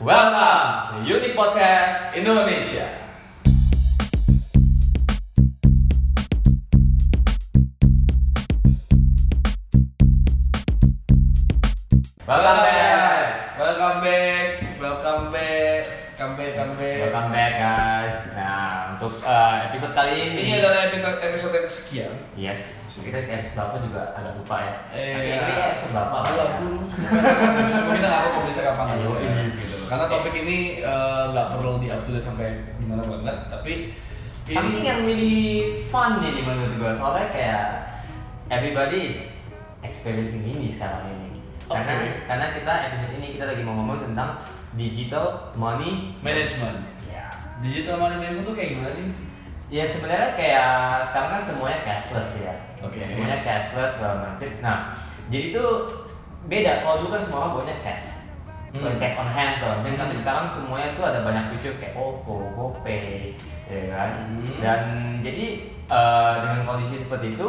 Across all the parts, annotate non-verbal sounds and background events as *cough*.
Welcome to Unique Podcast Indonesia. Welcome back. Welcome back. Welcome back. Come back, come back. Welcome back guys. Nah, untuk eh, episode kali ini, Ini adalah episode episode yang kesekian. yes, kita episode berapa juga agak lupa ya. Eh, Tapi ya. ini episode berapa puluh. Mungkin aku mau bisa kapan Ya. Gitu. Karena topik ini eh, nggak perlu di up to date sampai gimana banget, tapi ini- Something yang really fun nih menurut gue soalnya kayak everybody is experiencing ini sekarang ini. Karena Oke. karena kita episode ini kita lagi mau ngomong tentang digital money. management. Ya. Digital money management tuh kayak gimana sih? Ya sebenarnya kayak sekarang kan semuanya cashless ya. Oke. Semuanya cashless segala macam. Nah, jadi tuh beda. Kalau dulu kan semua punya cash. Hmm. Cash on hand segala macam. Hmm. Tapi sekarang semuanya tuh ada banyak fitur kayak OVO, GoPay, ya kan. Hmm. Dan jadi eh, dengan kondisi seperti itu,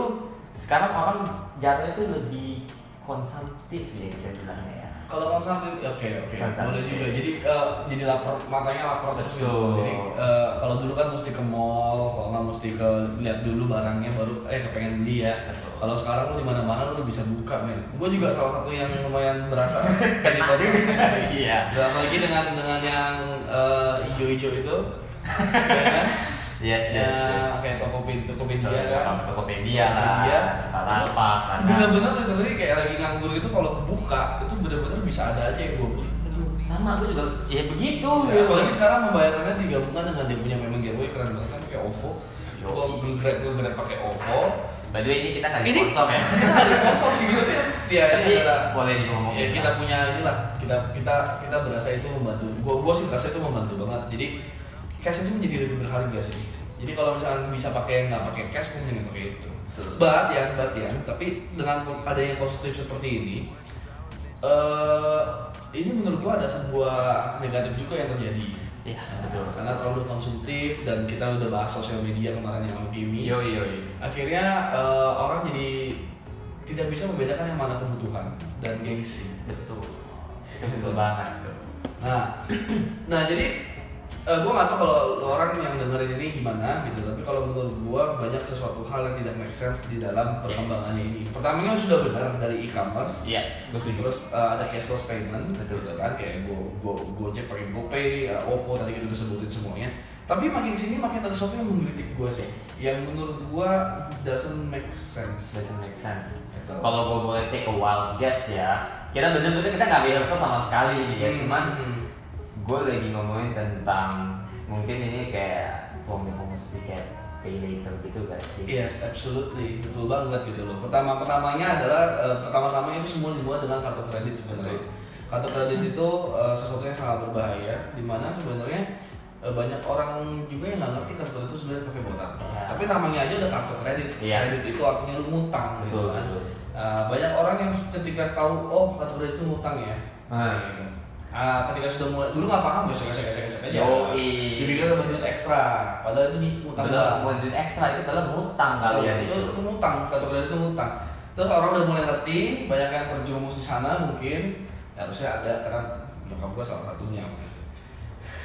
sekarang orang jatuhnya tuh lebih konsumtif ya kita bilangnya ya. Kalau konsumtif, oke oke, Konsumtif. boleh juga. Jadi eh, jadi lapar matanya lapar terus gitu. Jadi eh, kalau dulu kan mesti ke mall, kalau nggak mesti ke lihat dulu barangnya baru eh kepengen beli ya. Kalau sekarang lu di mana-mana lu bisa buka men. Gue juga salah satu yang lumayan berasa *laughs* Kena. Iya. Dalam lagi dengan dengan yang eh, hijau-hijau itu, ya kan? *laughs* Yes, yes, Ya, yes. kayak Tokopedia, Tokopedia Terus kan. Tokopedia lah, Tokopedia. Lazada. Bener-bener itu tadi kayak lagi nganggur gitu kalau kebuka itu bener-bener bisa ada aja yang gue beli. sama aku juga ya begitu Ya, apalagi sekarang pembayarannya digabungkan dengan dia punya memang gateway keren banget kan pakai OVO. Gue grab gue grab pakai OVO. By the way ini kita nggak Ini- sponsor ya. *laughs* Kita ada sponsor sih gitu ya. Tapi ini adalah boleh ngomong ya, kita punya inilah kita kita kita berasa itu membantu. Gua gua sih berasa itu membantu banget. Jadi cash itu menjadi lebih berharga sih. Jadi kalau misalnya bisa pakai nggak pakai cash, gue mending pakai itu. But ya, but ya, tapi dengan adanya konsumtif seperti ini, eh ini menurut gua ada sebuah negatif juga yang terjadi. Iya, betul. Karena terlalu konsumtif dan kita udah bahas sosial media kemarin yang Kimi. Yo yo yo. Akhirnya eh, orang jadi tidak bisa membedakan yang mana kebutuhan dan gengsi. Betul. Itu betul banget. Nah, *clears throat* nah jadi eh, gue nggak tahu kalau orang yang dengerin ini gimana gitu. Tapi kalau menurut gue banyak sesuatu hal yang tidak make sense di dalam perkembangannya ini. Pertamanya sudah benar dari e-commerce. Iya, gue setuju. Terus eh, ada cashless payment, Betul. gitu kan kayak go go gojek pakai GoPay, eh, OVO tadi kita udah sebutin semuanya. Tapi makin sini makin ada sesuatu yang menggelitik gue sih, yang menurut gue doesn't make sense. Doesn't make sense. Betul. Kalau gue boleh take a wild guess ya, kita bener-bener kita nggak rehearsal sama sekali ya. Hmm, Cuman hmm. Gue lagi ngomongin tentang mungkin ini kayak seperti kayak pay later gitu gak sih? Yes, absolutely, betul banget gitu loh. Pertama pertamanya adalah eh, pertama-tama itu semua dimulai dengan kartu kredit sebenarnya. Kartu kredit itu eh, sesuatu yang sangat berbahaya, di mana sebenarnya eh, banyak orang juga yang nggak ngerti kartu kredit itu sebenarnya pakai buat apa. Iya. Tapi namanya aja udah kartu kredit. Iya. Kredit itu artinya lu ngutang gitu Betul, kan. betul. Eh, banyak orang yang ketika tahu oh kartu kredit itu ngutang ya. Hmm. Gitu. Ah, ketika sudah mulai dulu nggak paham gesek gesek gesek gesek aja. Yoi. Dipikir duit ekstra, padahal itu ngutang Betul, doang. mau duit ekstra itu adalah ngutang kalian itu, itu. itu ngutang, kartu kredit itu ngutang. Terus orang udah mulai ngerti, banyak yang terjumus di sana mungkin. Ya, harusnya ada karena nyokap gua salah satunya gitu.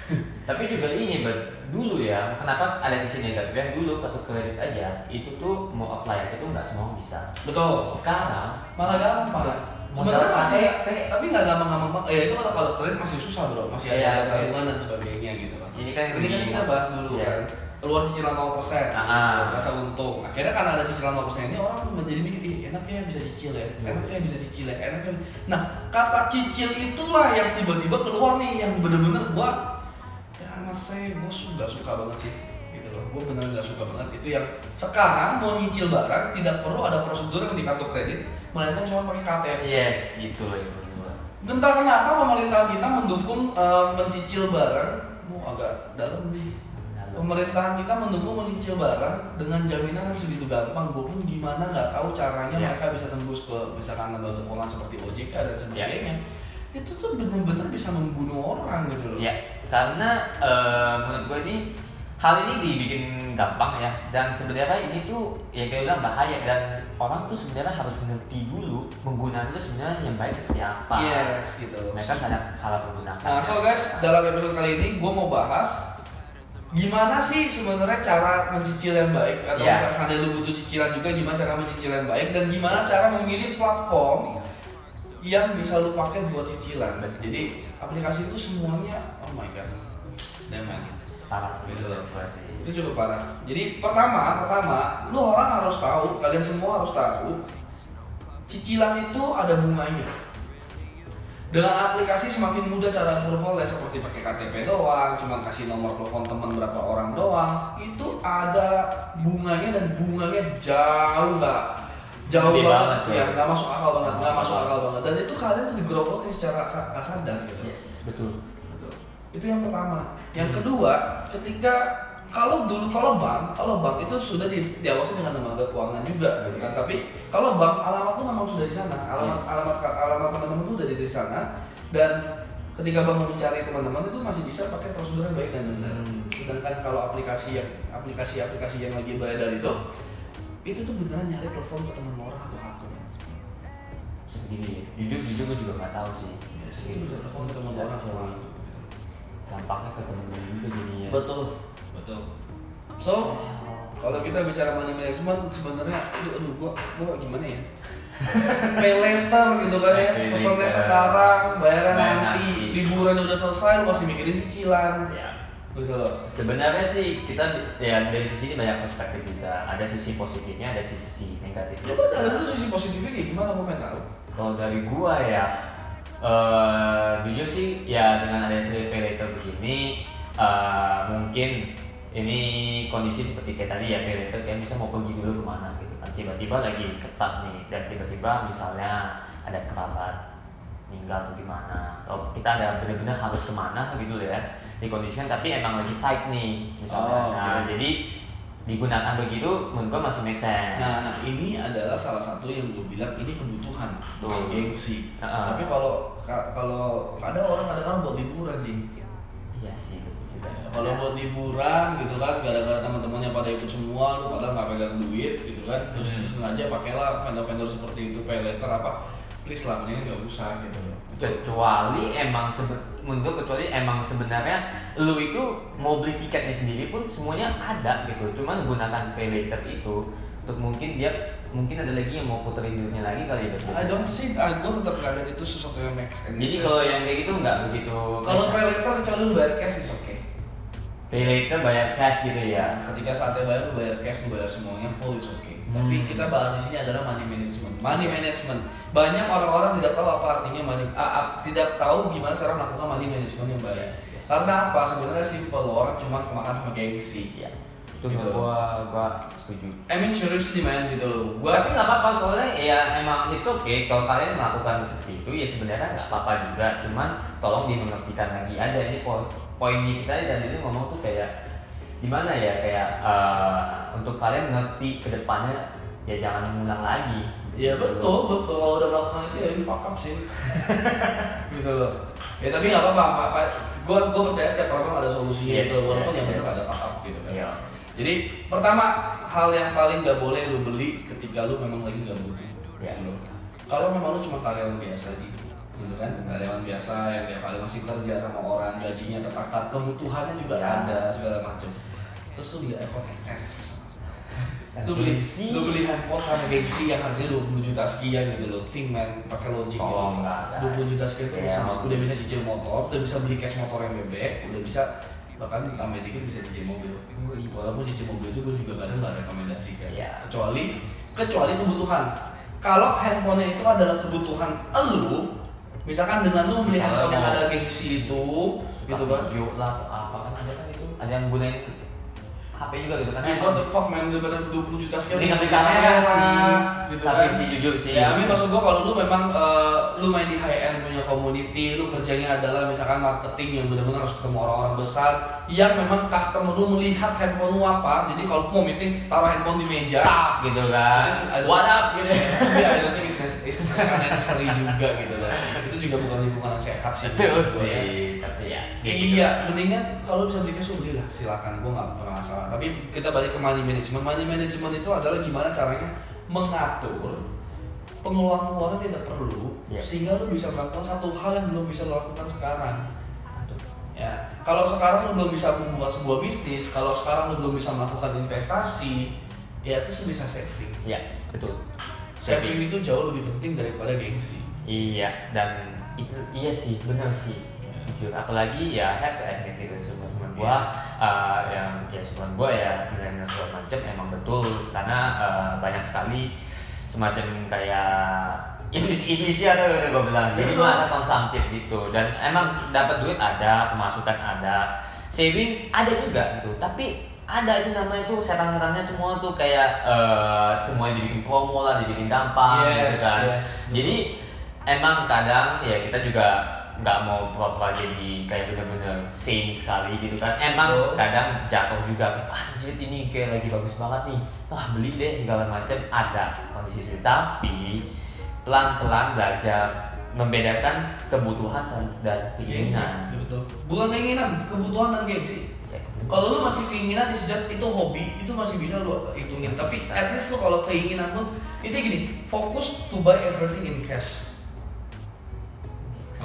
*laughs* Tapi juga ini, Bud, dulu ya, kenapa ada sisi negatifnya? Dulu kartu kredit aja, itu tuh mau apply itu nggak semua bisa. Betul. Sekarang Malah gampang. Sebenarnya masih, tapi nggak gampang-gampang banget. Ya itu kalau kalau kredit masih susah bro, masih Iya, ada iya. tabungan dan sebagainya gitu kan. Ini kan ini kan kita bahas dulu Iya. kan. Keluar cicilan 0%, Ah. rasa untung. Akhirnya karena ada cicilan 0% ini orang menjadi mikir, ih enaknya bisa cicil ya, Iya. enaknya bisa cicil ya, enaknya. Nah kata cicil itulah yang tiba-tiba keluar nih yang bener-bener gua ya mas saya gua suka suka banget sih gitu loh gue bener nggak suka banget itu yang sekarang mau nyicil barang tidak perlu ada prosedur yang di kartu kredit melainkan cuma pakai KTP yes, itu loh itu. Entah kenapa pemerintahan kita mendukung eh, mencicil barang, mau agak dalam nih. Pemerintahan kita mendukung mencicil barang dengan jaminan yang segitu gampang. Gue pun gimana nggak tahu caranya Ya. mereka bisa tembus ke misalkan lembaga keuangan seperti OJK dan Ya. sebagainya. Itu tuh bener-bener bisa membunuh orang gitu loh. Ya, karena eh, menurut gue ini hal ini dibikin gampang ya dan sebenarnya ini tuh ya kayak bilang bahaya dan orang tuh sebenarnya harus ngerti dulu penggunaan itu sebenarnya yang baik seperti apa. yes gitu Mereka salah salah menggunakan. Nah, so guys, dalam episode kali ini gue mau bahas gimana sih sebenarnya cara mencicil yang baik atau Ya. misalnya lu butuh cicilan juga gimana cara mencicil yang baik dan gimana cara memilih platform yang bisa lu pakai buat cicilan. Jadi aplikasi itu semuanya oh my god. Man. Parah sih. Sih. Itu cukup parah. Jadi pertama, pertama, lu orang harus tahu, kalian semua harus tahu cicilan itu ada bunganya. Dengan aplikasi semakin mudah cara approval ya seperti pakai KTP doang, cuma kasih nomor telepon teman berapa orang doang, itu ada bunganya dan bunganya jauh nggak jauh Gede banget, banget, ya coy. nggak masuk akal banget, nggak masuk akal banget dan itu kalian tuh digerogotin secara sa- nggak sadar gitu. Yes, betul. Itu yang pertama. Yang kedua, ketika kalau dulu kalau bank, kalau bank itu sudah di, diawasi dengan lembaga keuangan juga gitu kan. Tapi kalau bank alamat tuh memang sudah di sana. Alamat Yes. alamat alamat teman-teman tuh udah di sana dan ketika bank mau mencari teman-teman itu masih bisa pakai prosedur yang baik dan benar. Hmm. Sedangkan kalau aplikasi yang aplikasi-aplikasi yang lagi beredar itu itu tuh beneran nyari telepon ke teman orang atau akun. Segini. Jujur jujur gue juga nggak tahu sih. Yes, itu bisa telepon ke teman orang akun. Dampaknya ke temen-temen juga jadinya. Betul. Betul. So, Kalau kita bicara money management sebenarnya aduh, aduh gua gua gimana ya? *laughs* Pay later gitu kan ya. Pesannya sekarang, bayaran Bayar nanti, nanti. liburan udah selesai lu masih mikirin cicilan. Ya. Gitu loh. Sebenarnya sih kita ya dari sisi ini banyak perspektif juga. Ada sisi positifnya, ada sisi negatifnya. Coba dari lu sisi positifnya kayak gimana gua pengen tahu. Kalau dari gua ya, eh jujur sih ya dengan ada pay later begini, eh, mungkin ini kondisi seperti kayak tadi ya later kayak bisa mau pergi dulu ke mana gitu kan tiba-tiba lagi ketat nih dan tiba-tiba misalnya ada kerabat meninggal atau gimana atau kita ada benar-benar harus ke mana gitu loh ya dikondisikan tapi emang lagi tight nih misalnya Oh, oke. nah jadi digunakan begitu menurut gua masih make sense Nah, nah ini adalah salah satu yang gue bilang ini kebutuhan, Betul. gengsi. Heeh. Tapi kalau ka- kalau ada orang kadang-kadang buat liburan sih. iya sih juga Kalau buat liburan gitu kan, gara-gara teman-temannya pada ikut semua, lu padahal nggak pegang duit gitu kan, terus Hmm. sengaja pakailah vendor-vendor seperti itu, pay letter apa, please lah, mendingan nggak usah gitu loh. kecuali emang sebe- menurut kecuali emang sebenarnya lu itu mau beli tiketnya sendiri pun semuanya ada gitu cuman gunakan pay later itu untuk mungkin dia mungkin ada lagi yang mau puterin duitnya lagi kali ya I don't see, ah, gue tetap nggak ada itu sesuatu yang make sense. jadi kalau yang kayak gitu nggak begitu kalau pay letter kecuali lu bayar cash is okay. pay later bayar cash gitu ya Ketika saatnya bayar, lu bayar cash, lu bayar semuanya full is okay. Tapi Hmm. kita bahas di sini adalah money management. Money management. Banyak orang-orang tidak tahu apa artinya money, ah, ah, tidak tahu gimana cara melakukan money management yang baik. Yes, yes. Karena apa? Sebenarnya simple orang cuma kemakan sama gengsi. iya itu Gitu. gua gua setuju I mean seriously man gitu loh. tapi Gua nggak apa-apa soalnya ya emang it's okay kalau kalian melakukan seperti itu ya sebenarnya nggak apa-apa juga cuman tolong dimengertikan lagi aja ini po- poinnya kita dan ini ngomong tuh kayak gimana ya kayak eh, untuk kalian ngerti ke depannya ya jangan mengulang lagi Ya betul, betul. Kalau udah melakukan itu ya fuck up sih. *laughs* gitu loh. Ya tapi nggak apa-apa. apa, gue gue percaya setiap problem ada solusinya Yes, gitu. Walaupun yes, yang benar yes. ada fuck up gitu kan. Iya. Jadi pertama hal yang paling nggak boleh lu beli ketika lu memang lagi nggak butuh. Iya. Gitu loh. Kalau memang lu cuma karyawan biasa gitu, gitu kan karyawan biasa yang tiap hari masih kerja sama orang gajinya tertakar kebutuhannya juga Ya. ada segala macam terus lu beli iPhone XS Dan lu beli lu beli handphone sama gengsi yang harganya 20 juta sekian gitu loh. Think man pakai logic gitu. Lah, guys. 20 juta sekian tuh Ya, bisa, udah bisa cicil motor udah bisa beli cash motor yang bebek udah bisa bahkan tambah dikit bisa cicil mobil. Walaupun cicil mobil itu gue juga kadang nggak rekomendasikan Iya. kecuali kecuali kebutuhan. Kalau handphonenya itu adalah kebutuhan elu misalkan dengan lu beli handphone yang ada gengsi itu gitu kan lah apa kan ada kan itu ada yang gunain HP juga gitu kan Ya, what the fuck man, daripada 20 juta sekian Ini beli beli kamera sih. gitu Tapi kan. sih jujur sih. Ya, tapi maksud gua kalau lu memang eh, lu main di high end punya community, lu kerjanya adalah misalkan marketing yang benar-benar harus ketemu orang-orang besar yang memang customer lu melihat handphone lu apa. Jadi kalau mau meeting, taruh handphone di meja. tak gitu kan Terus what up gitu Tapi I don't think it's necess- it's necessary juga gitu loh. Itu juga bukan lingkungan yang sehat sih. terus ya. sih ya kayak gitu. Iya, mendingan kalau bisa beli cash belilah, silakan. Gua nggak pernah masalah. Tapi kita balik ke money management. Money management itu adalah gimana caranya mengatur pengeluaran-pengeluaran tidak perlu Iya. sehingga lu bisa melakukan satu hal yang belum bisa lo lakukan sekarang ya kalau sekarang lu belum bisa membuka sebuah bisnis kalau sekarang lu belum bisa melakukan investasi ya terus lu bisa saving Iya, betul. saving itu jauh lebih penting daripada gengsi Iya, dan itu iya sih, benar sih. Jujur, apalagi ya have to admit gitu teman gua uh, yang ya teman gua ya milenial segala macam emang betul karena uh, banyak sekali semacam kayak iblis-iblis ya tuh kata gua bilang. Jadi masa konsumtif gitu dan emang dapat duit ada, pemasukan ada, saving ada juga gitu. Tapi ada itu namanya tuh setan-setannya semua tuh kayak eh, semuanya dibikin promo lah, dibikin gampang gitu Yes, kan. yes. Jadi emang kadang ya kita juga nggak mau pura-pura jadi kayak bener-bener sane sekali gitu kan. Emang Betul. kadang jatuh juga anjir ini kayak lagi bagus banget nih. Wah beli deh segala macam ada kondisi itu. Tapi pelan-pelan belajar membedakan kebutuhan dan keinginan. ya betul bukan keinginan kebutuhan dan gengsi Ya, Kalau lu masih keinginan just itu hobi, itu masih bisa lu hitungin. Tapi at least lu kalau keinginan pun itu gini, fokus to buy everything in cash.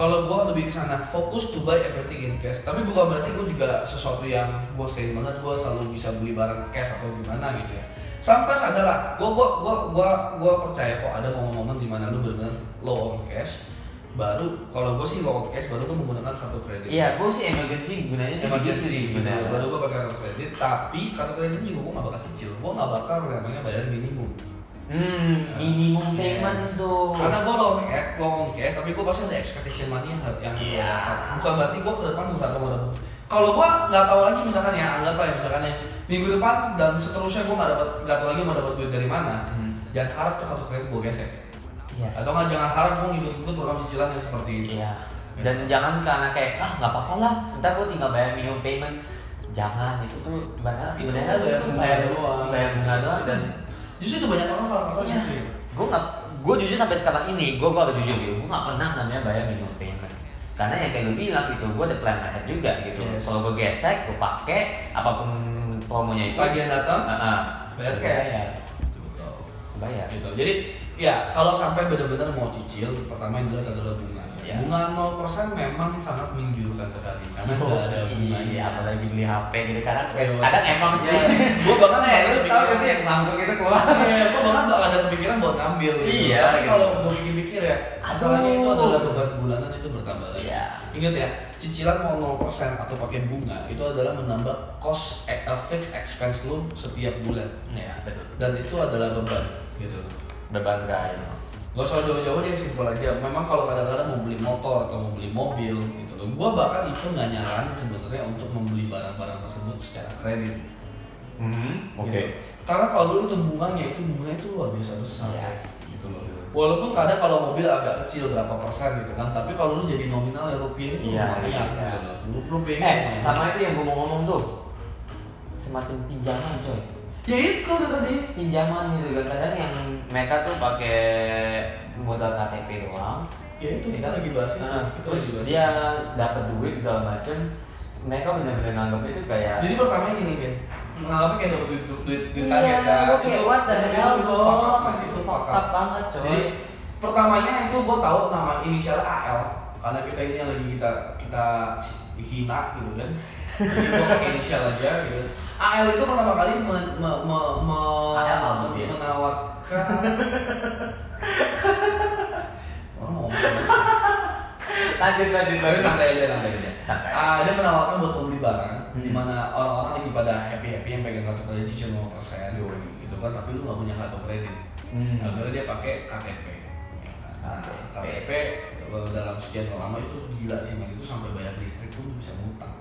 Kalau gua lebih ke sana, fokus to buy everything in cash. Tapi bukan berarti gua juga sesuatu yang gua sayang banget gua selalu bisa beli barang cash atau gimana gitu ya. Sometimes adalah gua gua gua gua gua percaya kok ada momen-momen di mana lu benar-benar low on cash. Baru kalau gua sih low on cash baru gua menggunakan kartu kredit Iya, gue sih emergency gunanya sih emergency gitu baru gue pakai kartu kredit tapi kartu kredit juga gue gak bakal cicil gue gak bakal namanya bayar minimum Hmm, minimum payment Yes. tuh. karena gue loan cash loan cash tapi gue pasti ada expectation money yang yang Iya. dapat. bukan berarti gue ke depan nggak tahu dapat kalau gue nggak tahu lagi misalkan ya anggap ya misalkan ya minggu depan dan seterusnya gue nggak dapat nggak tahu lagi mau dapat duit dari mana Hmm. jangan harap tuh kartu kredit gue gesek Yes. atau nggak jangan harap gue ngikut-ngikut program cicilan yang seperti itu Iya. Dan jangan karena kayak ah nggak apa-apa lah, ntar gue tinggal bayar minimum payment. Jangan itu tuh sebenarnya Itu sebenarnya bayar lu tuh bunga bayar doang. bayar bunga doang dan justru itu banyak orang salah kaprah Iya. gitu gue nggak gue jujur sampai sekarang ini gue gue harus jujur gitu gue nggak pernah namanya bayar minimum payment karena yang kayak lu bilang gitu gue ada plan ahead juga gitu Yes. kalau gue gesek gue pakai apa pun promonya itu tagihan datang Ah, ah. bayar cash bayar. Betul. bayar gitu. Jadi ya kalau sampai benar-benar mau cicil, pertama yang dilihat adalah bunga. Iya. Bunga 0% memang sangat menggiurkan sekali karena nggak ada bunganya. Iya, apalagi beli HP gitu kadang Iya. kadang emang sih *laughs* Gue bahkan bahkan lu tahu gak sih yang Samsung itu keluar *laughs* Iya, gue bahkan gak ada kepikiran buat ngambil. gitu. Iya, Tapi gitu. kalau gue pikir-pikir ya, masalahnya itu adalah beban bulanan itu bertambah lagi. Iya. Ingat ya, cicilan mau 0% atau pakai bunga itu adalah menambah cost uh, fixed expense lu setiap bulan Iya, betul dan itu adalah beban gitu. beban guys Gak usah jauh-jauh deh, simpel aja. Memang kalau kadang-kadang mau beli motor atau mau beli mobil gitu loh. Gua bahkan itu nggak nyaranin sebenarnya untuk membeli barang-barang tersebut secara kredit. hmm Gitu. Karena kalau itu bunganya itu bunganya itu luar biasa besar. Yes. Gitu loh. Walaupun kadang kalau mobil agak kecil berapa persen gitu kan, tapi kalau lu jadi nominal ya rupiah itu Iya, lumayan iya. gitu loh. Lu rupiah eh sama itu yang gue mau ngomong tuh semacam pinjaman coy Ya itu tadi. pinjaman gitu kan kadang yang mereka tuh pakai modal KTP doang Ya itu kita lagi bahas itu. Nah, Kita terus lagi bahas dia itu. dapat duit segala macem mereka benar-benar nganggap itu kayak Jadi pertama gini kan, nganggapnya kayak dapat duit duit duit Iya, kaget kan. gua kayak what the itu- hell, itu man. Itu itu up. banget, coy. Jadi pertamanya itu gue tahu nama inisial AL karena kita ini yang lagi kita kita hina gitu kan. Jadi gue pakai inisial aja gitu. AL itu pertama kali me, me, me, me- AL dia? menawarkan *laughs* Orang mau lanjut lanjut Tapi santai aja, santai aja. Ah, dia menawarkan buat pembeli barang, Hmm. di mana orang-orang lagi pada happy happy yang pegang kartu kredit cicil 0 persen, gitu kan. Tapi lu nggak punya kartu kredit, Hmm. akhirnya dia pakai KTP. Nah, KTP. Dalam sekian lama itu gila sih, itu sampai bayar listrik pun bisa ngutang.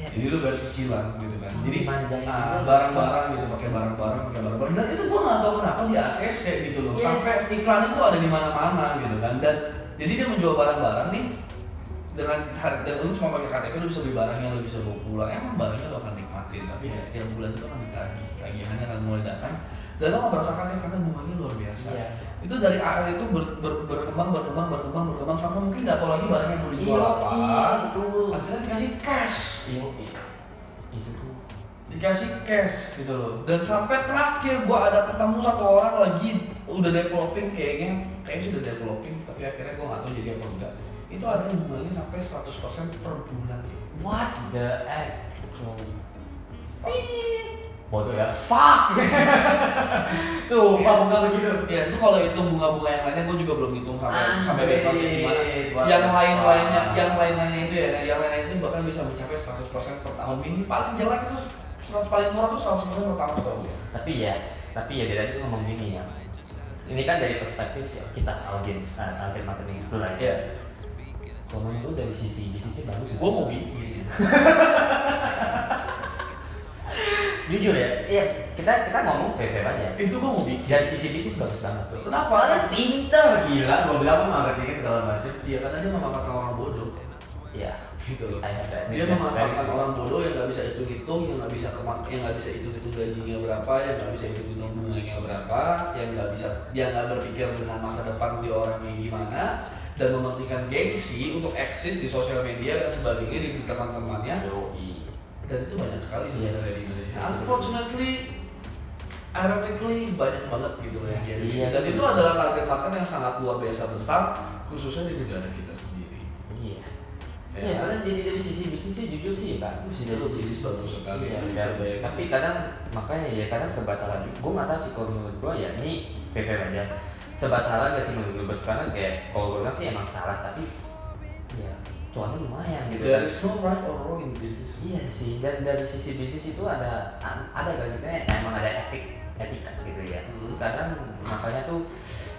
Kayak- Jadi lu bayar cicilan gitu kan. Jadi Manjain ah, barang-barang gitu, pakai barang-barang, pakai barang-barang. Dan itu gua nggak tahu kenapa di ACC gitu loh. Yes. Sampai iklan itu ada di mana-mana gitu kan. Dan jadi dia menjual barang-barang nih dengan dan lu cuma pakai KTP lu bisa beli barangnya lu bisa bawa pulang emang barangnya lu akan nikmatin tapi ya setiap bulan itu akan ditagih tagihannya akan mulai datang dan lo akan merasakannya karena bunganya luar biasa Iya. Itu dari AL itu ber- ber- berkembang berkembang berkembang berkembang sampai mungkin nggak tahu lagi barangnya mau dijual Iya, apa. iya, akhirnya dikasih cash. Iya, iya. itu tuh. Dikasih cash gitu loh. Dan sampai terakhir gua ada ketemu satu orang lagi udah developing kayaknya. Kayaknya sudah developing tapi akhirnya gua nggak tahu jadi apa enggak. Itu ada yang bunganya sampai 100% per bulan. Ya. What the actual Bodoh ya, fuck *laughs* Sumpah bunga begitu Ya itu kalau hitung bunga-bunga yang lainnya gue juga belum hitung sampai Anjir, sampai background gimana. Yang the lain-lainnya, fuck. yang lain-lainnya itu ya, yang lain-lainnya itu bahkan bisa mencapai 100% per tahun. Ini paling jelek itu 100 paling murah tuh 100% per tahun tau gue. Tapi ya, tapi ya dia tadi ngomong gini ya Ini kan dari perspektif kita audiens, uh, target marketing itu lah ya Iya. Lu dari sisi bisnisnya bagus Gue mau bikin. *laughs* Jujur ya, iya kita kita ngomong fair-fair aja Itu gue mau bikin. Dari sisi bisnis bagus banget tuh Kenapa? Kalian pinter gila, gue bilang apa marketingnya segala macam Dia karena dia memanfaatkan orang bodoh. Iya, Gitu loh. Dia memanfaatkan orang bodoh yang nggak bisa hitung-hitung, yang nggak bisa kemak, yang nggak bisa hitung-hitung gajinya berapa, yang nggak bisa hitung-hitung bunganya berapa, yang nggak bisa, dia nggak berpikir dengan masa depan di orangnya gimana, dan mementingkan gengsi untuk eksis di sosial media dan sebagainya di teman-temannya. Dan itu banyak sekali Yes. sebenarnya di Indonesia. Unfortunately, ironically banyak banget gitu loh yang Yes, gitu. iya. Dan itu adalah target market yang sangat luar biasa besar, khususnya di negara kita sendiri. Iya. Ya. Iya, karena jadi dari sisi bisnis sih jujur sih bagus sih dari Itu sisi bisnis bagus sekali. Iya, bayangin. tapi kadang makanya ya kadang serba salah juga. Gue nggak tahu sih kalau menurut gue ya ini fair aja. Serba salah gak sih menurut gue karena kayak kalau gue bilang sih emang salah tapi ya cuannya lumayan gitu. There kan. is no right or wrong in business. Iya sih, dan dari sisi bisnis itu ada ada gak sih kayak emang ada etik etika gitu ya. Hmm. Kadang makanya tuh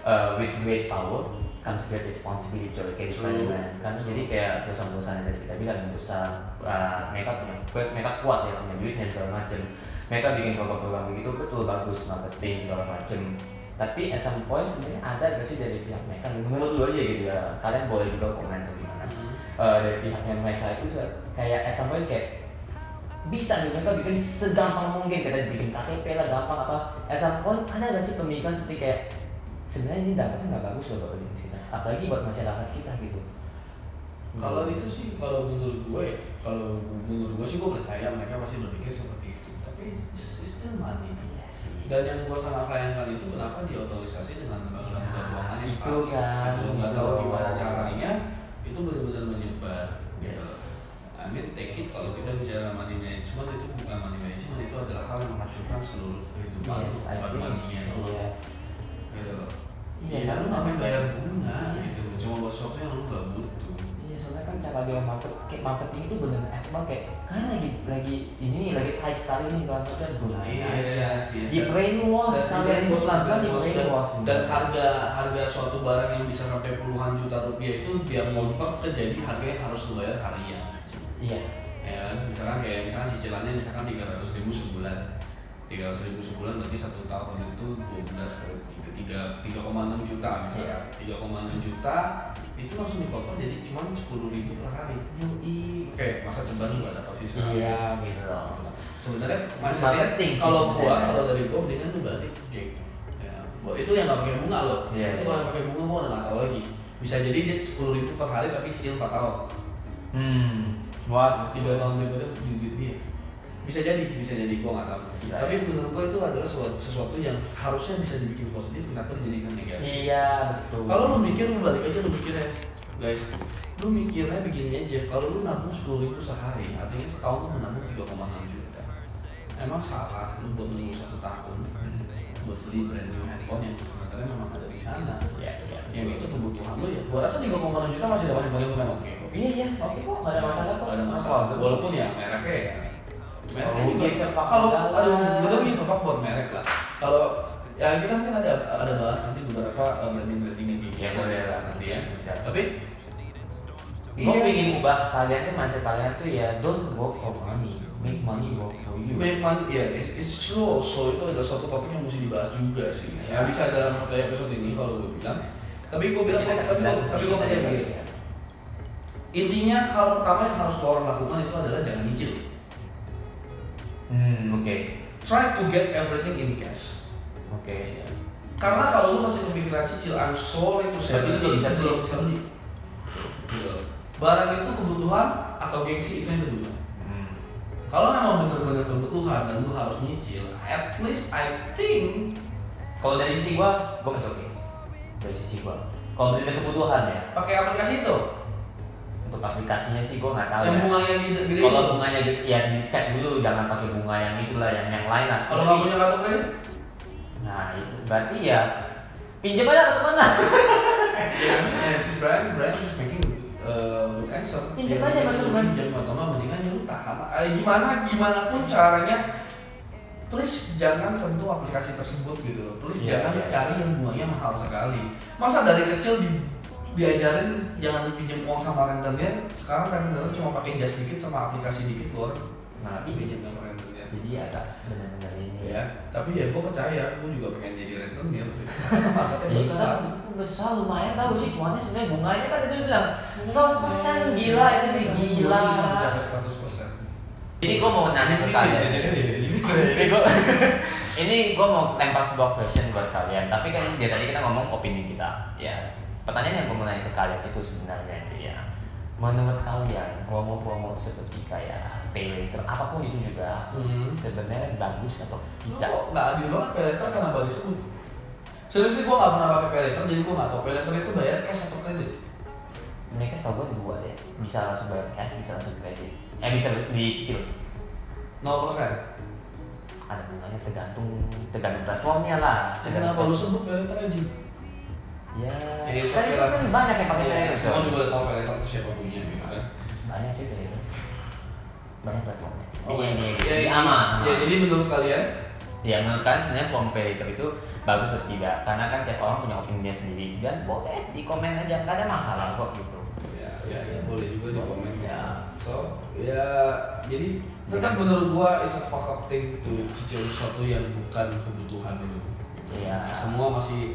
uh, with great power comes great responsibility di True. Spiderman. Kan jadi kayak perusahaan-perusahaan yang tadi kita bilang besar, uh, mereka punya mereka kuat ya punya duitnya segala macem. Mereka bikin program-program begitu betul bagus marketing segala macem. Tapi at some point sebenarnya ada gak sih dari pihak mereka? Menurut lu aja gitu ya. Kalian boleh juga komen gimana? Uh, dari pihaknya mereka itu kayak at some point kayak bisa nih mereka bikin segampang mungkin kita bikin KTP lah gampang apa at some point ada gak sih pemikiran seperti kayak sebenarnya ini dampaknya nggak bagus loh buat kita apalagi buat masyarakat kita gitu Kalau itu sih kalau menurut gue ya, kalau menurut gue sih gue percaya mereka pasti berpikir seperti itu. Tapi it's, it's still money. iya sih Dan yang gue sangat sayangkan itu kenapa diotorisasi dengan lembaga keuangan yang Itu kan, Gitu. nggak tahu itu. gimana caranya itu benar-benar menyebar. Yes. Gitu. I mean take it kalau kita bicara money management itu bukan money management itu adalah hal yang menghancurkan seluruh kehidupan yes bukan money-nya doang. yes Gitu loh. Iya, Iya, lu ngapain bayar bunga Iya. gitu, cuma buat sesuatu yang lu gak butuh. Iya kan cara dia market kayak marketing itu bener emang kayak kan lagi lagi ini nih lagi tight sekali nih kita gunain aja. sih. di brainwash kalian pelan pelan di dan- brainwash. dan harga harga suatu barang yang bisa sampai puluhan juta rupiah itu dia convert ke jadi harga yang harus lu bayar harian. Iya. Ya kan? misalkan kayak misalkan cicilannya misalkan tiga ratus ribu sebulan tiga ratus ribu sebulan berarti satu tahun itu dua belas tiga tiga koma enam juta misalnya. Tiga koma enam juta itu langsung di jadi cuma sepuluh ribu per hari. Oke masa coba lu gak dapat sisa iya gitu loh sebenarnya Marketing kalau gua kalau dari gua mendingan tuh balik Jack ya itu yang nggak pakai bunga loh. Iya, itu iya. kalau yang pakai bunga gua udah nggak tahu lagi. Bisa jadi dia sepuluh ribu per hari tapi cicil empat tahun. Hmm what tiga tahun berikutnya duit dia bisa jadi bisa jadi gua nggak tahu. Iya. tapi menurut gua itu adalah sesuatu, sesuatu yang harusnya bisa dibikin positif kenapa dijadikan negatif? Iya betul. Kalau lu mikir lu balik aja lu mikirnya guys lu mikirnya begini aja. Kalau lu nabung sepuluh ribu sehari artinya setahun lu menabung 3,6 juta. Emang salah lu buat menunggu satu tahun buat beli brand new handphone yang sebenarnya memang ada di sana. Iya iya. Yang itu kebutuhan lu ya. Gua rasa 3,6 juta masih dapat paling bukan oke iya iya. Oke kok nggak ada masalah kok. Nggak ada masalah. Walaupun ya mereknya ya mereknya Oh, juga iya, sepak kalau aduh betul nih sepak buat merek lah. Kalau ya kita mungkin ada ada bahas nanti beberapa uh, branding branding yang Ya, gitu. Boleh lah, nanti ya. Nanti. tapi gue Iya. pengen ubah kalian tuh mindset kalian tuh ya don't work for money. Make money work for you. Memang ya it's, it's true also itu ada suatu topik yang mesti dibahas juga sih. Ya Ya. bisa dalam satu episode ini kalau gue bilang. Tapi gue bilang tapi gue tapi gue percaya begini ya. intinya hal pertama yang harus orang lakukan itu adalah jangan nyicil hmm oke try to get everything in cash oke Karena kalau lu masih kepikiran cicil, I'm sorry to say, itu belum bisa belum bisa beli. Gitu. Barang itu kebutuhan atau gengsi itu yang kedua. hmm. Kalau memang bener-bener kebutuhan dan lu harus nyicil, at least I think Kalau dari sisi gua, gua masih oke. Dari sisi gua. Kalau dari kebutuhan ya, pakai aplikasi itu untuk aplikasinya sih gua nggak tahu. yang ya. bunganya gede gede Kalau bunganya gitu, ya dicek dulu, jangan pakai bunga yang itulah, yang yang lain lah. Kalau nggak punya kartu kredit, Nah itu berarti ya pinjam aja ke teman lah. ya eh, si Brian Brian terus making uh, good answer. Pinjam Dia aja sama teman. Pinjam atau nggak mendingan ya lu tahan. Eh, gimana gimana pun caranya please jangan sentuh aplikasi tersebut gitu loh. Please Iya, jangan iya. cari yang bunganya mahal sekali. Masa dari kecil di diajarin jangan pinjam uang sama rentenir. Sekarang rentenir cuma pakai jas dikit sama aplikasi dikit keluar Nah, pinjam sama rentenir. Jadi agak benar-benar ini. ya tapi ya gue percaya gue juga pengen jadi rentenir. Marketnya Ya, besar besar, lumayan tahu sih cuannya sebenarnya bunganya kan tadi bilang 100 persen gila itu sih gila. bisa mencapai 100 persen. Ini gue mau nanya ke kalian. ini gue *laughs* ini gue mau lempar sebuah question buat kalian. Tapi kan dia tadi kita ngomong opini kita. Ya pertanyaan yang nanya ke kalian itu sebenarnya itu ya menurut kalian promo-promo seperti kayak pay later apa pun itu juga Hmm. sebenarnya bagus atau tidak? Kok nggak adil banget paylater kenapa disebut? Serius sih gue nggak pernah pakai paylater jadi gue nggak tahu. Paylater itu bayar cash atau kredit. mereka setahu gue dua ya. Bisa langsung bayar cash bisa langsung kredit. Eh bisa dicicil. 0% ada bunganya tergantung tergantung platformnya lah. Kenapa? Lu sebut paylater aja? Ya. Ini kan itu kan banyak yang pakai Iya, pay later Semua juga udah tahu paylater itu siapa punya gitu kan. banyak juga itu banyak platformnya Oh, ini ini ya, ini ya, aman. Ya jadi menurut kalian? Ya menurut kalian sebenarnya pay later itu bagus atau tidak? Karena kan tiap orang punya opini dia sendiri. Dan boleh di komen aja nggak ada masalah kok gitu. Ya, ya, ya boleh juga di komen Ya. So ya jadi tetap menurut gua it's a fuck up thing to cicil sesuatu yang bukan kebutuhan lu. Iya. Semua masih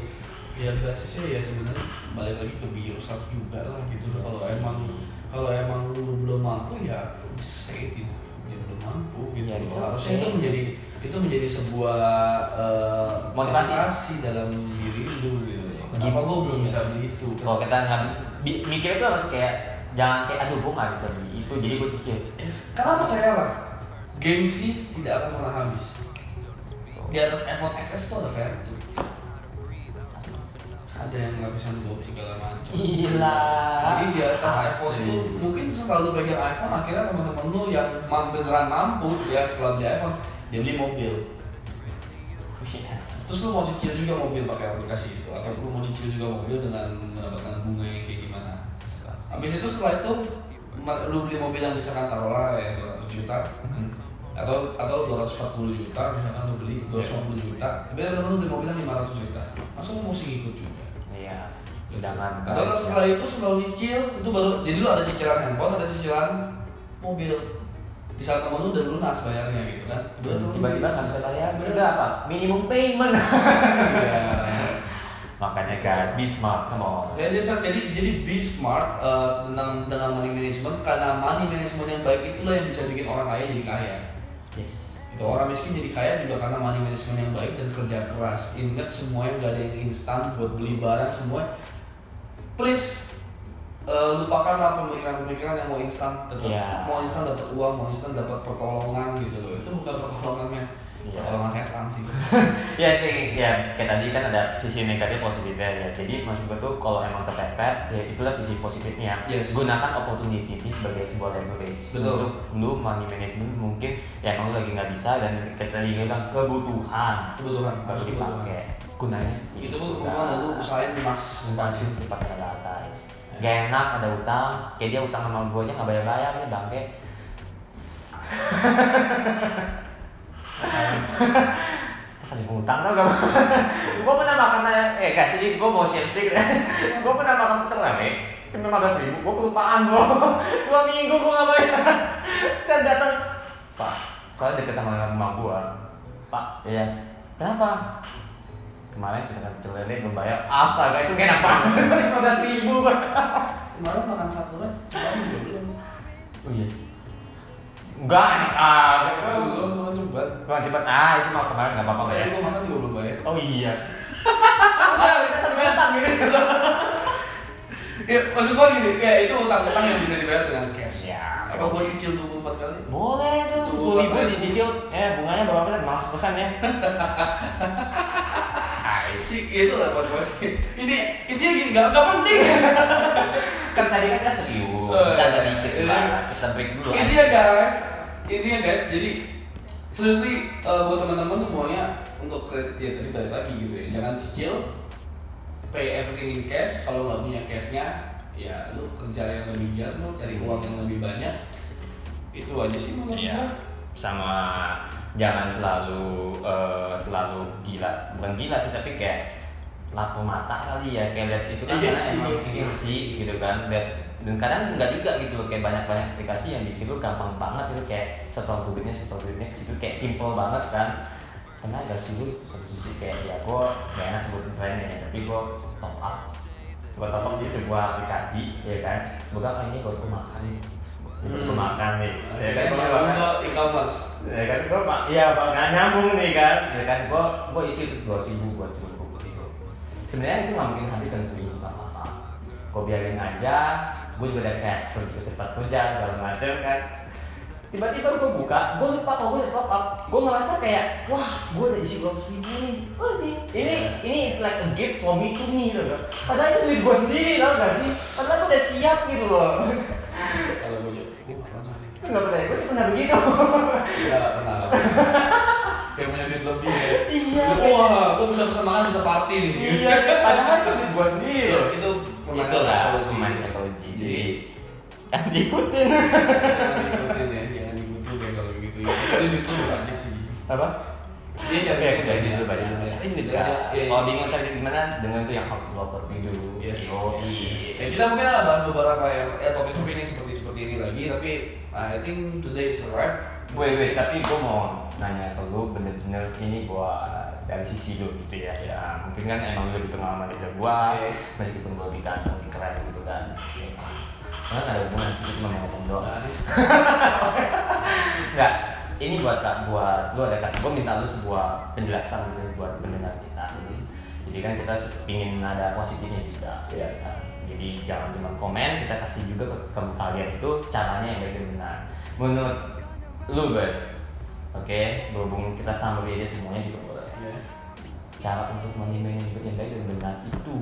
ya basisnya ya sebenarnya balik lagi ke be yourself juga lah gitu loh. Kalau emang kalau emang lu belum mampu ya say it gitu. Ya belum mampu gitu. Bisa. Harusnya itu menjadi itu menjadi sebuah eh, Motivasi. dalam diri lu gitu. Kenapa gua belum bisa beli itu? kalau kita nggak mikirnya tuh harus kayak jangan kayak aduh gue nggak bisa beli itu jadi gue cicil Karena percayalah, gengsi tidak akan pernah habis. Di atas iPhone XS itu ada. Ada yang nggak bisa segala macam. Gila. Jadi di atas Asli. iPhone itu mungkin selalu pegang iPhone akhirnya teman-teman lu yang beneran mampu ya setelah beli iPhone dia beli mobil. Terus lu mau cicil juga mobil pakai aplikasi itu atau lu mau cicil juga mobil dengan mendapatkan bunga yang kayak gimana? Habis itu setelah itu lu beli mobil yang misalkan taruhlah ya 200 juta atau atau 240 juta misalkan lu beli 250 juta tapi lu beli mobil yang 500 juta masa lu mesti ngikut juga jangan atau setelah itu setelah nyicil itu baru jadi lu ada cicilan handphone ada cicilan mobil di saat temen lu udah lunas bayarnya gitu kan tiba-tiba nggak bisa bayar berarti apa minimum payment *laughs* Iya. makanya guys be smart come on Ya, jadi, jadi jadi be smart eh, tentang dengan money management karena money management yang baik itulah yang bisa bikin orang kaya jadi kaya. yes Itu orang miskin jadi kaya juga karena money management yang baik dan kerja keras. Ingat semua yang gak ada yang instan buat beli barang semua. Please eh, lupakanlah pemikiran-pemikiran yang mau instan tetap Iya. mau instan dapat uang mau instan dapat pertolongan gitu loh. Itu bukan pertolongannya. Iya. pertolongan setan sih. *laughs* Ya sih ya kayak tadi kan ada sisi negatif positifnya ya. Jadi maksud gue tuh kalau emang terpepet ya itulah sisi positifnya. Yes. gunakan opportunity ini sebagai sebuah leverage. Betul. untuk lu money management mungkin ya emang lu lagi nggak bisa dan kita tadi bilang kebutuhan. Kebutuhan. Harus kebutuhan dipakai gunanya sedikit itu pun kebutuhan dan lu usahain emas Masih sifatnya ada guys. Gak enak ada utang. Kayak dia utang sama gue aja gak bayar-bayar nih bangke Saling *laughs* utang tau gak? gue pernah makan Eh gak sih, gue mau share stick *laughs* Gue pernah makan pecel lele Cuma makan seribu, gue kelupaan gue *laughs* Dua minggu gue gak bayar. Dan datang Pak, soalnya deket sama rumah gue Pak, iya. Kenapa? Kemarin kita kan lele belum bayar Astaga itu enak banget. Lima belas ribu. Kemarin makan satu kan? Juga belum Oh iya. Enggak enak ah belum belum coba. Wah cepat. Ah itu mah kemarin gak apa-apa ya. Gua makan juga belum bayar. Oh iya. Kita gitu. *laughs* Ya, maksud gua gini, ya itu utang-utang yang bisa dibayar dengan cash. Apa gua cicil 24 kali? Boleh tuh sepuluh ribu dicicil. Eh bunganya berapa persen malas pesan ya. *laughs* Si itu lah buat gue ini intinya gini nggak nggak penting. *laughs* Kan tadi kan serius. Oh, iya. bercanda dikit Iya. lah kita break dulu ini ya guys. Ini ya guys. Jadi seriously eh, buat teman-teman semuanya untuk kredit ya tadi balik lagi gitu ya. Jangan cicil. Pay everything in cash. Kalau nggak punya cashnya ya lu kerja yang lebih giat lu cari uang yang lebih banyak itu aja sih menurut Iya. sama jangan terlalu eh, terlalu gila. Bukan gila sih tapi kayak lampu mata kali ya. Kayak lihat itu kan Iya karena sih, emang iya sih. sih gitu kan. Lihat dan kadang enggak juga gitu loh. Kayak banyak banyak aplikasi yang bikin lu gampang banget itu. Kayak setor duitnya setor duitnya situ. Kayak simple banget kan. Karena agak sulit satu sisi kayak ya gue gak enak sebut brandnya ya tapi gue top up top up di sebuah aplikasi ya kan? Bukan oh, ini gue makan nih gue Hmm. makan nih ya kan gua makan gue e-commerce ya kan gue pak iya pak nggak nyambung nih kan? Ya kan gue gue isi dua ribu buat buku itu. Sebenarnya itu nggak mungkin habis dalam seminggu nggak apa gue biarin aja gue juga ada cash juga cepat kerja segala macam kan tiba-tiba gue buka gue lupa kalau gue top up. Gue ngerasa kayak wah gue udah isi dua ribu nih. Wah, ini ini ini it's like a gift for me to me gitu loh. Padahal itu duit gue sendiri tau gak sih? Padahal gue udah siap gitu loh. Kalau gue juga gue nggak pernah sih. Nggak pernah gue sih pernah begitu. Iya, pernah. Kayak punya duit lebih ya. Iya, wah gue bisa bisa makan bisa party nih. Iya padahal itu duit gue sendiri. Iya, loh itu itu lah pemain psikologi. Jadi- jadi kan diikutin jangan diikutin ya jangan diikutin deh kalau gitu ya tapi duit lu banyak sih apa dia cari jadi banyak. itu banyak. Banyak. Tapi Duit juga. Iya, kalau iya. bingung cari di mana, dengan tuh yang hot locker video. Yes. Yo, Ya, kita mungkin ada bahas beberapa yang ya, topik-topik ini seperti seperti ini lagi tapi I think today is a wrap Wait, wait, tapi gue mau nanya ke lu bener-bener ini gua dari sisi lu gitu ya. Ya, mungkin kan emang lu lebih pengalaman dari gua, meskipun gua lebih ganteng, lebih keren gitu kan. Karena nggak ada *laughs* hubungan sih, cuma mau ngomong doang. Nah, Enggak, ini buat kak buat lu ada kak gue minta lu sebuah penjelasan gitu buat pendengar kita jadi kan kita ingin ada positifnya juga Iya. kan? jadi jangan cuma komen kita kasih juga ke, ke kalian itu caranya yang baik dan benar menurut lu gue oke berhubung kita summary aja semuanya juga boleh ya. cara untuk manajemen yang baik dan benar itu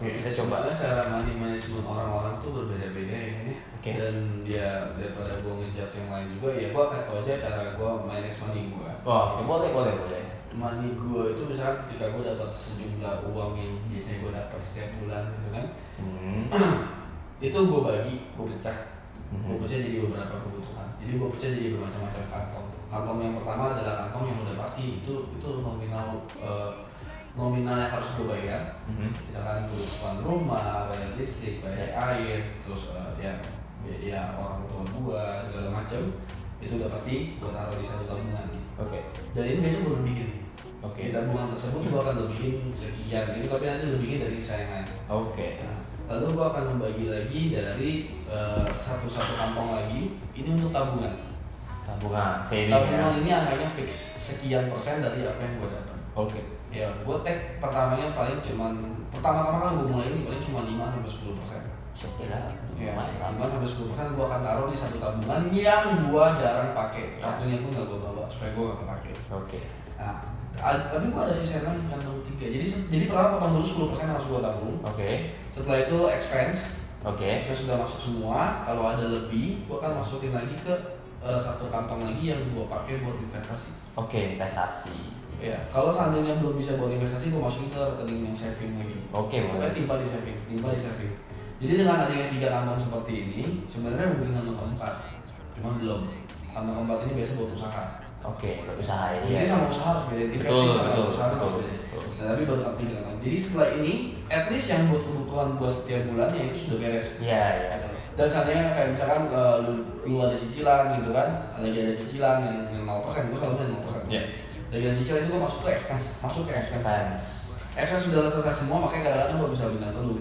Oke, kita coba Sebenarnya cara money management orang-orang tuh berbeda-beda ya. Oke. Dan dia daripada gue ngejudge yang lain juga, ya gue kasih tau aja cara gue manage money gue. oh oke, boleh boleh boleh Money gue itu misalkan ketika gue dapat sejumlah uang yang biasanya gue dapat setiap bulan gitu kan, hmm. *clears throat* itu gue bagi, gue pecah, Mhm. gue pecah jadi beberapa kebutuhan. Jadi gue pecah jadi bermacam-macam kantong. Kantong yang pertama adalah kantong yang udah pasti itu itu nominal eh, nominal yang harus gue bayar Mhm. misalkan kebutuhan rumah, bayar listrik, bayar air, terus eh, ya, ya orang tua gua segala macam itu udah pasti gua taruh di satu tabungan. oke Dan ini biasanya gua lebihin. Oke. Di tabungan tersebut gua akan lebihin sekian gitu, tapi nanti lebihin dari sisa yang lain. oke Nah, lalu gua akan membagi lagi dari eh, satu-satu kantong lagi ini untuk tabungan. tabungan saving Tabungan ya ini angkanya fix sekian persen dari apa yang gua dapat. oke Ya, gue tag pertamanya paling cuman pertama-tama kan gue mulai ini paling cuma 5 sampai 10 persen. Ya, lah. 5 sampai 10 persen gue akan taruh di satu tabungan yang gue jarang pakai. Ya. Kartunya pun gak gue bawa supaya gue gak kepake. Oke. Nah, a- tapi gue ada sisa kan kantong tiga. Jadi jadi pertama potong dulu 10 persen harus gue tabung. Oke. Setelah itu expense, Oke. expense sudah masuk semua. Kalau ada lebih, gue akan masukin lagi ke eh, satu kantong lagi yang gue pakai buat investasi. Oke, investasi. Ya, kalau seandainya belum bisa buat investasi, gue masukin ke rekening yang saving lagi. Oke, Pokoknya boleh. timpa di saving, timpa di saving. Jadi dengan adanya tiga kantong seperti ini, sebenarnya mau bikin kantong keempat, cuman belum. Kantong keempat ini biasa buat usaha. Oke, berusaha ya. Investasi sama usaha harus beda, investasi Betul, sama betul, usaha betul, harus beda. betul. Nah, tapi baru tapi tiga kantong. Jadi setelah ini, at least yang buat kebutuhan buat setiap bulannya itu sudah beres. Iya, iya. Dan seandainya kayak misalkan eh, lu, lu ada cicilan gitu kan, lagi ada cicilan yang yang 0%, gue selalu bilang 0%. Iya. Lagi ada cicilan itu gue masuk ke expense, masuk ke expense. Expense. Expense sudah selesai semua, makanya kadang-kadang gue bisa bilang ke lu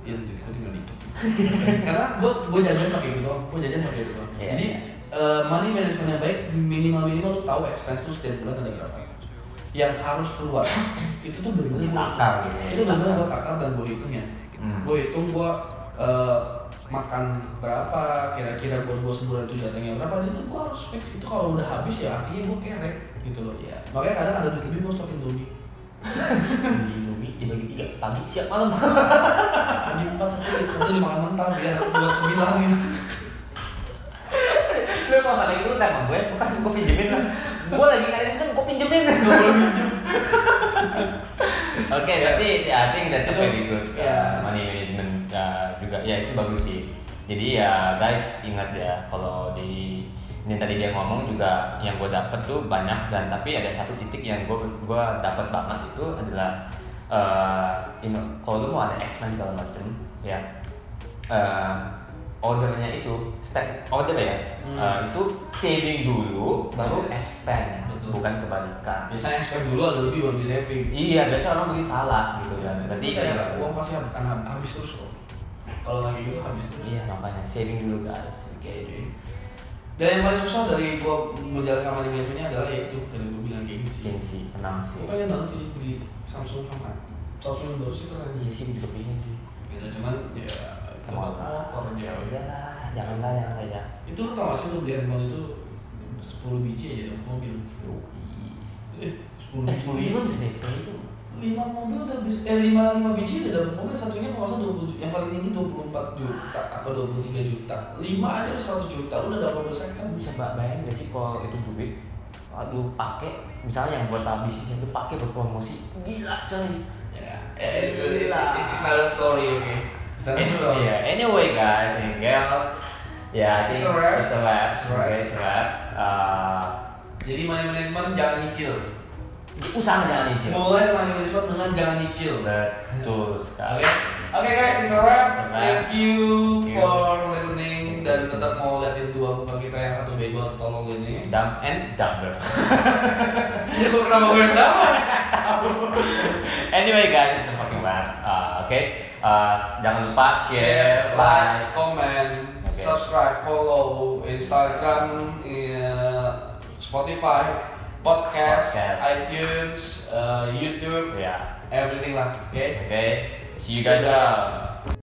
Iya, jadi gue tinggal dikit *laughs* Karena gue gue jajan pakai gitu doang, gue jajan pakai gitu doang Iya. Jadi eh, money management yang baik, minimal-minimal lu tahu expense tuh setiap bulan ada berapa Yang harus keluar, *laughs* itu tuh bener-bener gua- Ditakar gitu ya, Itu bener-bener ditakar. gue takar dan gue hitungnya Hmm. Gue hitung gue eh, makan berapa kira-kira buat gue sebulan itu jatahnya berapa dan gue harus fix itu kalau udah habis ya artinya gue kerek gitu loh. Iya. makanya kadang ada duit lebih gue stokin dulu di Indomie dibagi tiga. Pagi siap malam. Ini empat satu satu dimakan mentah biar buat cemilan gitu lu kalau ada itu sama gue gue kasih gue pinjemin lah. Gue lagi ngadain kan gue pinjemin. Gak boleh minjem Oke, berarti ya, I think that's a very good uh, ya. money juga ya itu bagus sih. Jadi ya guys ingat ya kalau di ini tadi dia ngomong juga yang gue dapet tuh banyak dan tapi ada satu titik yang gue gue dapet banget itu adalah uh, you know, kalau lu mau ada expense segala macem ya uh, ordernya itu step order ya Hmm. uh, itu saving dulu baru Yes. expand Betul. bukan kebalikan. biasanya spend dulu ada lebih baru di saving Iya, biasa orang mungkin salah gitu ya. Tapi Tadi kayak uang pasti akan hab- habis terus kok. Kalau lagi gitu habis terus. Iya, makanya saving dulu guys. Oke. Dan yang paling susah dari gua menjalankan money managementnya adalah yaitu dari gua bilang kayak sih. Gengsi, menang sih. Pengen banget sih beli Samsung sama Samsung yang baru sih keren. Iya sih, juga pengen sih. Gitu cuman ya Kemal motor Ya aja. udahlah, janganlah, janganlah ya. Itu lu tau gak sih lu beli handphone itu 10 biji aja dapat mobil. Eh, 10 Eh, biji. sepuluh ribu bisa DP itu. lima mobil udah bisa eh lima lima biji udah dapat mobil satunya kalau puluh yang paling tinggi dua puluh empat juta apa dua puluh tiga juta. Lima aja udah seratus juta lu udah dapat second Kan. Bisa mbak bayangin gak sih kalau itu duit? Aduh pakai. Misalnya yang buat bisnis itu pakai buat promosi. Gila coy. Ya Eh, it's, gila. it's, it's another story oke it's another story. yeah. Anyway guys and girls. Ya I think It's a wrap. it's a wrap It's a wrap. Okay, it's a wrap Uh, jadi money management jangan nyicil. Usaha jangan izin mulai money management dengan jangan nyicil. Betul sekali oke guys it's a wrap thank you for listening dan tetap mau liatin dua muka kita yang satu bego atau tolol ini dumb and dumber. *laughs* Ya kok kenapa gue yang dapat *laughs* anyway guys it's a fucking wrap Uh, oke? Uh, jangan lupa share, share, like, comment, Okay. subscribe, follow Instagram, uh, Spotify, podcast, Podcast. iTunes, uh, YouTube, ya everything lah. Oke. oke 洗干净